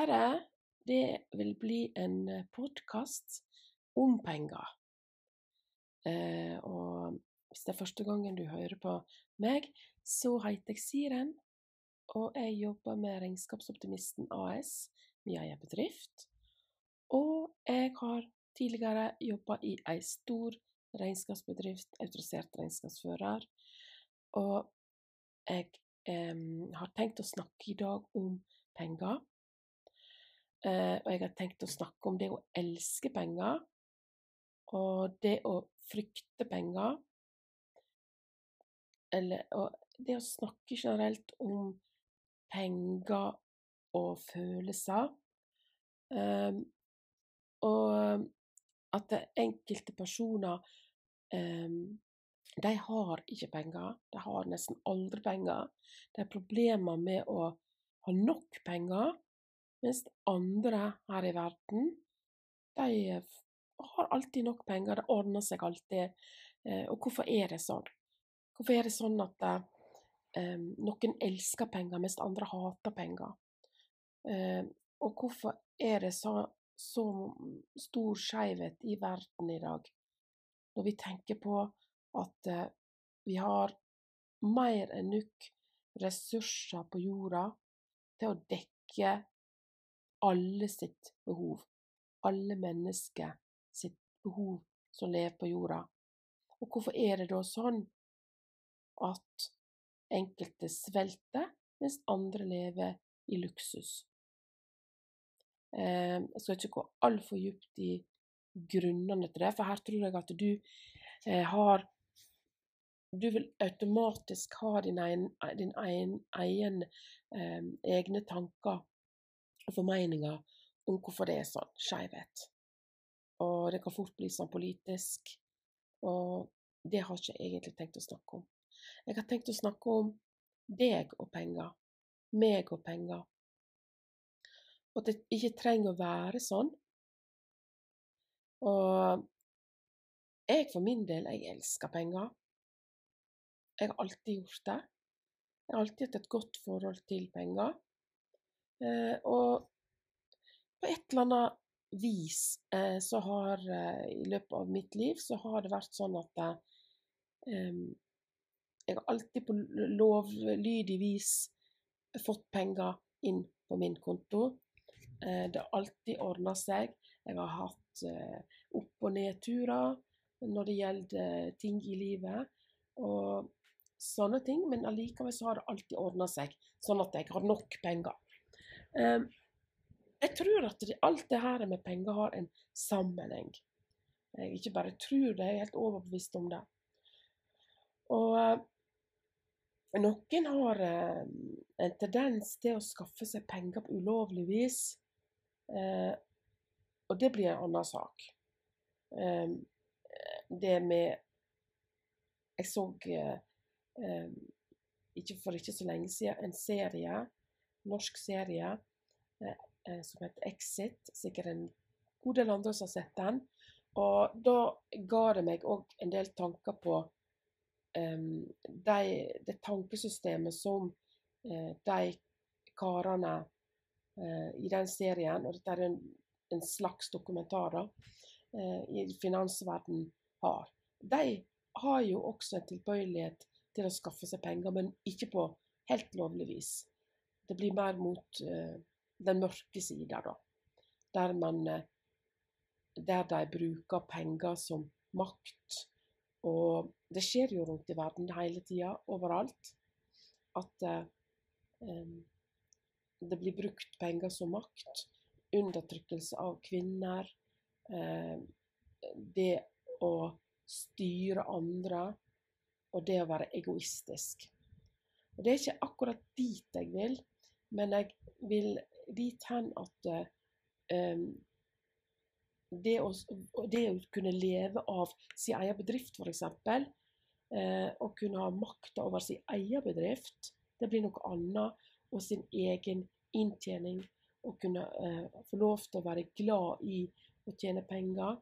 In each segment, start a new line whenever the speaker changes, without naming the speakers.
her det vil bli en podkast om penger. Eh, og hvis det er første gangen du hører på meg, så heter jeg Siren. Og jeg jobber med Regnskapsoptimisten AS, min egen bedrift. Og jeg har tidligere jobba i ei stor regnskapsbedrift, autorisert regnskapsfører. Og jeg eh, har tenkt å snakke i dag om penger. Eh, og jeg har tenkt å snakke om det å elske penger, og det å frykte penger. Eller og det å snakke generelt om penger og følelser. Um, og at enkelte personer um, de har ikke penger. De har nesten aldri penger. De har problemer med å ha nok penger. Mens andre her i verden, de har alltid nok penger. Det ordner seg alltid. Eh, og hvorfor er det sånn? Hvorfor er det sånn at um, noen elsker penger, mens andre hater penger? Og hvorfor er det så, så stor skeivhet i verden i dag? Når vi tenker på at vi har mer enn nok ressurser på jorda til å dekke alle sitt behov. Alle mennesker sitt behov som lever på jorda. Og hvorfor er det da sånn at enkelte svelter, mens andre lever i luksus. Ehm, jeg skal ikke gå altfor dypt i grunnene til det, for her tror jeg at du eh, har Du vil automatisk ha din egen, din egen eh, egne tanker og formeninger om hvorfor det er sånn skeivhet. Og det kan fort bli sånn politisk. Og det har ikke jeg egentlig tenkt å snakke om. Jeg har tenkt å snakke om deg og penger. Meg og penger. Og at det ikke trenger å være sånn. Og jeg for min del, jeg elsker penger. Jeg har alltid gjort det. Jeg har alltid hatt et godt forhold til penger. Eh, og på et eller annet vis eh, så har eh, i løpet av mitt liv så har det vært sånn at jeg har alltid på lovlydig vis fått penger inn på min konto. Det har alltid ordna seg. Jeg har hatt opp- og nedturer når det gjelder ting i livet. Og sånne ting, men allikevel så har det alltid ordna seg, sånn at jeg har nok penger. Eh, jeg tror at alt det her med penger har en sammenheng. Jeg ikke bare tror det, jeg er helt overbevist om det. Og noen har eh, en tendens til å skaffe seg penger på ulovlig vis. Eh, og det blir en annen sak. Eh, det med Jeg så ikke for ikke så lenge siden en serie, norsk serie som heter Exit. Sikkert en god del andre som har sett den. Og da ga det meg òg en del tanker på um, de, det tankesystemet som uh, de karene uh, i den serien, og dette er en, en slags dokumentar da, uh, i finansverden har. De har jo også en tilbøyelighet til å skaffe seg penger, men ikke på helt lovlig vis. Det blir mer mot den mørke sida, da. Der man Der de bruker penger som makt og det skjer jo rundt i verden hele tida, overalt, at um, det blir brukt penger som makt. Undertrykkelse av kvinner. Eh, det å styre andre. Og det å være egoistisk. Og Det er ikke akkurat dit jeg vil, men jeg vil dit hen at um, det å, det å, kunne leve av sin egen bedrift, f.eks., eh, å kunne ha makta over sin egen bedrift, det blir noe annet. Og sin egen inntjening. Å kunne eh, få lov til å være glad i å tjene penger.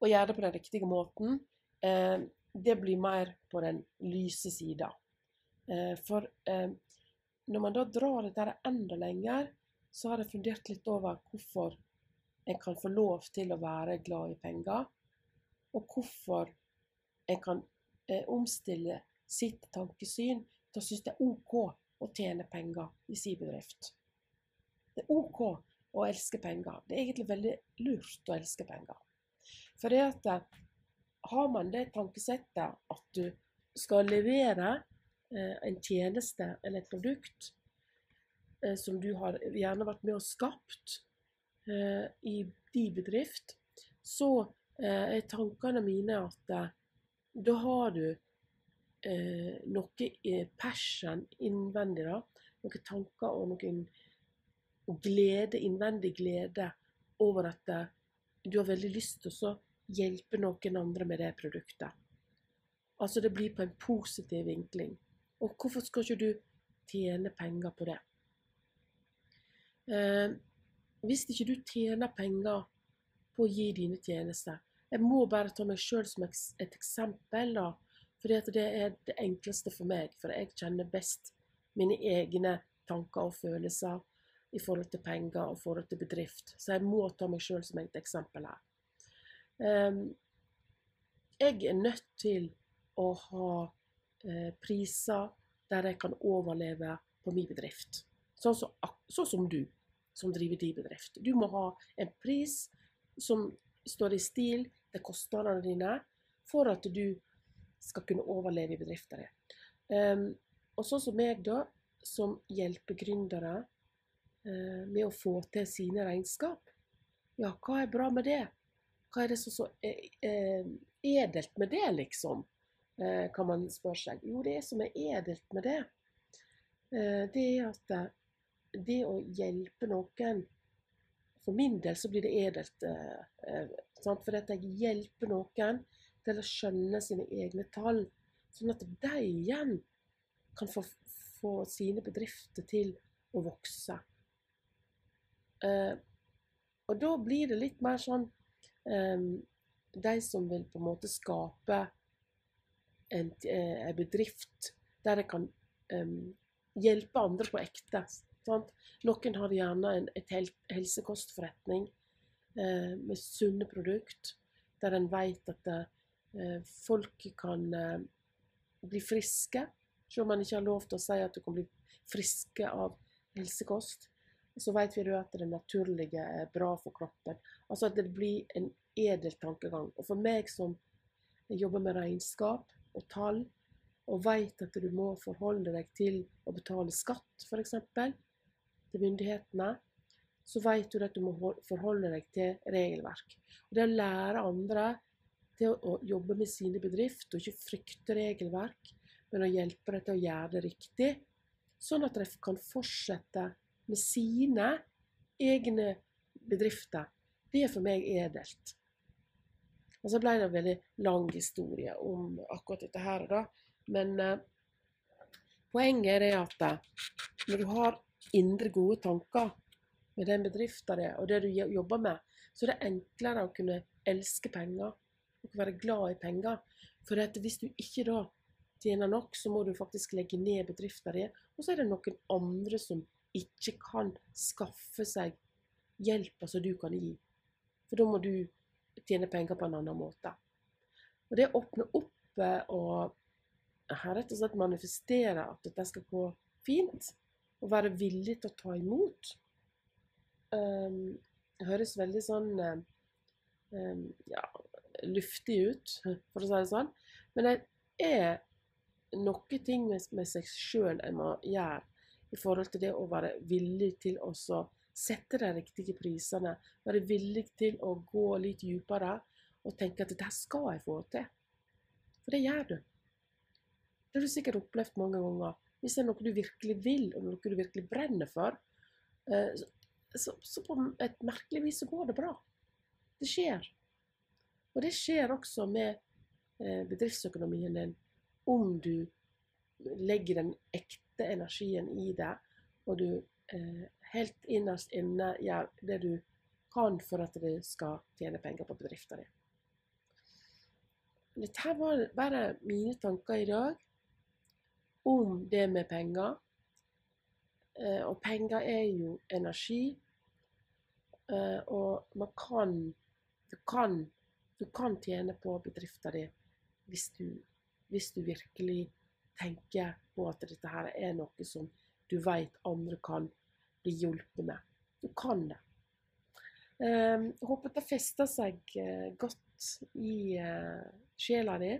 Og gjøre det på den riktige måten. Eh, det blir mer på den lyse sida. Eh, for eh, når man da drar dette enda lenger, så har jeg fundert litt over hvorfor en kan få lov til å være glad i penger, og hvorfor en kan eh, omstille sitt tankesyn til å synes det er OK å tjene penger i sin bedrift. Det er OK å elske penger. Det er egentlig veldig lurt å elske penger. For det at eh, har man det tankesettet at du skal levere en tjeneste eller et produkt eh, som du har gjerne vært med og skapt eh, i din bedrift, så eh, er tankene mine at eh, da har du noe passion innvendig, da. Noen tanker og noen glede, innvendig glede over at du har veldig lyst til å hjelpe noen andre med det produktet. Altså det blir på en positiv vinkling. Og hvorfor skal ikke du tjene penger på det? Eh, hvis ikke du tjener penger på å gi dine tjenester Jeg må bare ta meg sjøl som et eksempel, da. For det er det enkleste for meg. For jeg kjenner best mine egne tanker og følelser i forhold til penger og forhold til bedrift. Så jeg må ta meg sjøl som et eksempel her. Ehm, jeg er nødt til å ha priser der jeg kan overleve på min bedrift. Sånn som, sånn som du, som driver din bedrift. Du må ha en pris som står i stil til kostnadene dine, for at du skal kunne overleve i bedriften din. Um, og sånn som meg, da, som hjelper gründere uh, med å få til sine regnskap. Ja, hva er bra med det? Hva er det som så, så eh, edelt med det, liksom? Eh, kan man spørre seg. Jo, det som er edelt med det, eh, det er at det å hjelpe noen For min del så blir det edelt. For at jeg hjelper noen til å skjønne sine egne tall, sånn at de igjen kan få, få sine bedrifter til å vokse. Og da blir det litt mer sånn de som vil på en måte skape en, eh, en bedrift der jeg kan um, hjelpe andre på ekte. Sant? Noen har gjerne en et helsekostforretning uh, med sunne produkt, der en vet at uh, folk kan uh, bli friske, selv om man ikke har lov til å si at du kan bli friske av helsekost så vet vi at det naturlige er bra for kroppen. Altså at det blir en edel tankegang. Og for meg som jobber med regnskap og tall, og vet at du må forholde deg til å betale skatt, f.eks., til myndighetene, så vet du at du må forholde deg til regelverk. Og det å lære andre til å jobbe med sine bedrifter, og ikke frykte regelverk, men å hjelpe dem til å gjøre det riktig, sånn at de kan fortsette med sine egne bedrifter, det er for meg edelt. Og så ble det en veldig lang historie om akkurat dette her, da. Men eh, poenget er det at eh, når du har indre gode tanker med den bedriften din og det du jobber med, så er det enklere å kunne elske penger og være glad i penger. For hvis du ikke da tjener nok, så må du faktisk legge ned bedriften din. Og så er det noen andre som ikke kan skaffe seg hjelpa som du kan gi. For da må du tjene penger på en annen måte. Og det åpne opp eh, og rett og slett manifestere at dette skal gå fint, og være villig til å ta imot. Um, høres veldig sånn um, ja, luftig ut, for å si det sånn. Men det er noe ting med, med seg sjøl en må gjøre i forhold til det å være villig til å sette de riktige prisene. Være villig til å gå litt dypere og tenke at dette skal jeg få til. For det gjør du. Det har du sikkert opplevd mange ganger. Hvis det er noe du virkelig vil, og noe du virkelig brenner for, eh, så, på et merkelig vis så går det bra. Det skjer. Og det skjer også med eh, bedriftsøkonomien din om du legger den ekte energien i det, og du eh, helt innerst inne gjør det du kan for at du skal tjene penger på bedriften din. Dette var bare mine tanker i dag om det med penger. Eh, og penger er jo energi. Eh, og man kan du, kan du kan tjene på bedriften din hvis du, hvis du virkelig tenker på at dette her er noe som du vet andre kan bli hjulpet med. Du kan det. Jeg håper det fester seg godt i sjela di.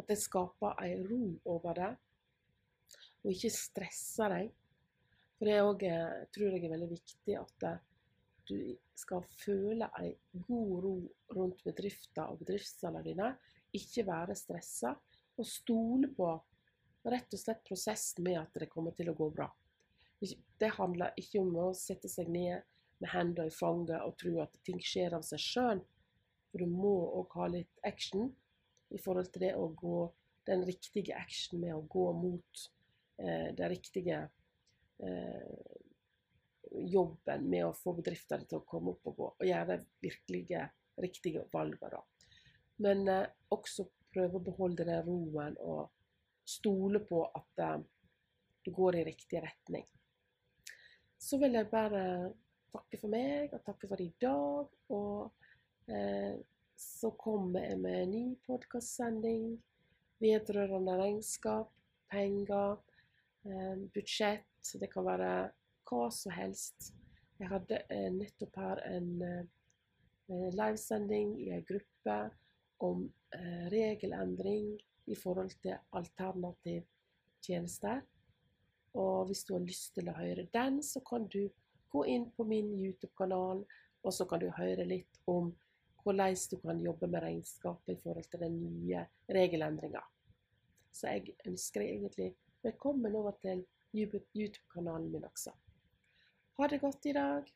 At det skaper ei ro over det, og ikke stresser deg. For det òg tror jeg er veldig viktig at du skal føle ei god ro rundt bedrifta og bedriftssalene dine. Ikke være stressa, og stole på rett og slett prosessen med at det kommer til å gå bra. Det handler ikke om å sette seg ned med hendene i fanget og tro at ting skjer av seg sjøl. For du må òg ha litt action i forhold til det å gå den riktige action med å gå mot eh, den riktige eh, jobben med å få bedrifter til å komme opp og gå, og gjøre de virkelige, riktige valgene. Men eh, også prøve å beholde den roen og stole på at eh, du går i riktig retning. Så vil jeg bare takke for meg og takke for i dag. Og eh, så kommer jeg med en ny podkastsending vedrørende regnskap, penger, eh, budsjett. Det kan være hva som helst. Jeg hadde eh, nettopp her en eh, livesending i en gruppe om eh, regelendring i forhold til alternativ tjenester. Og hvis du har lyst til å høre den, så kan du gå inn på min YouTube-kanal, og så kan du høre litt om hvordan du kan jobbe med regnskapet i forhold til den nye regelendringa. Så jeg ønsker deg egentlig velkommen over til YouTube-kanalen min også. Ha det godt i dag.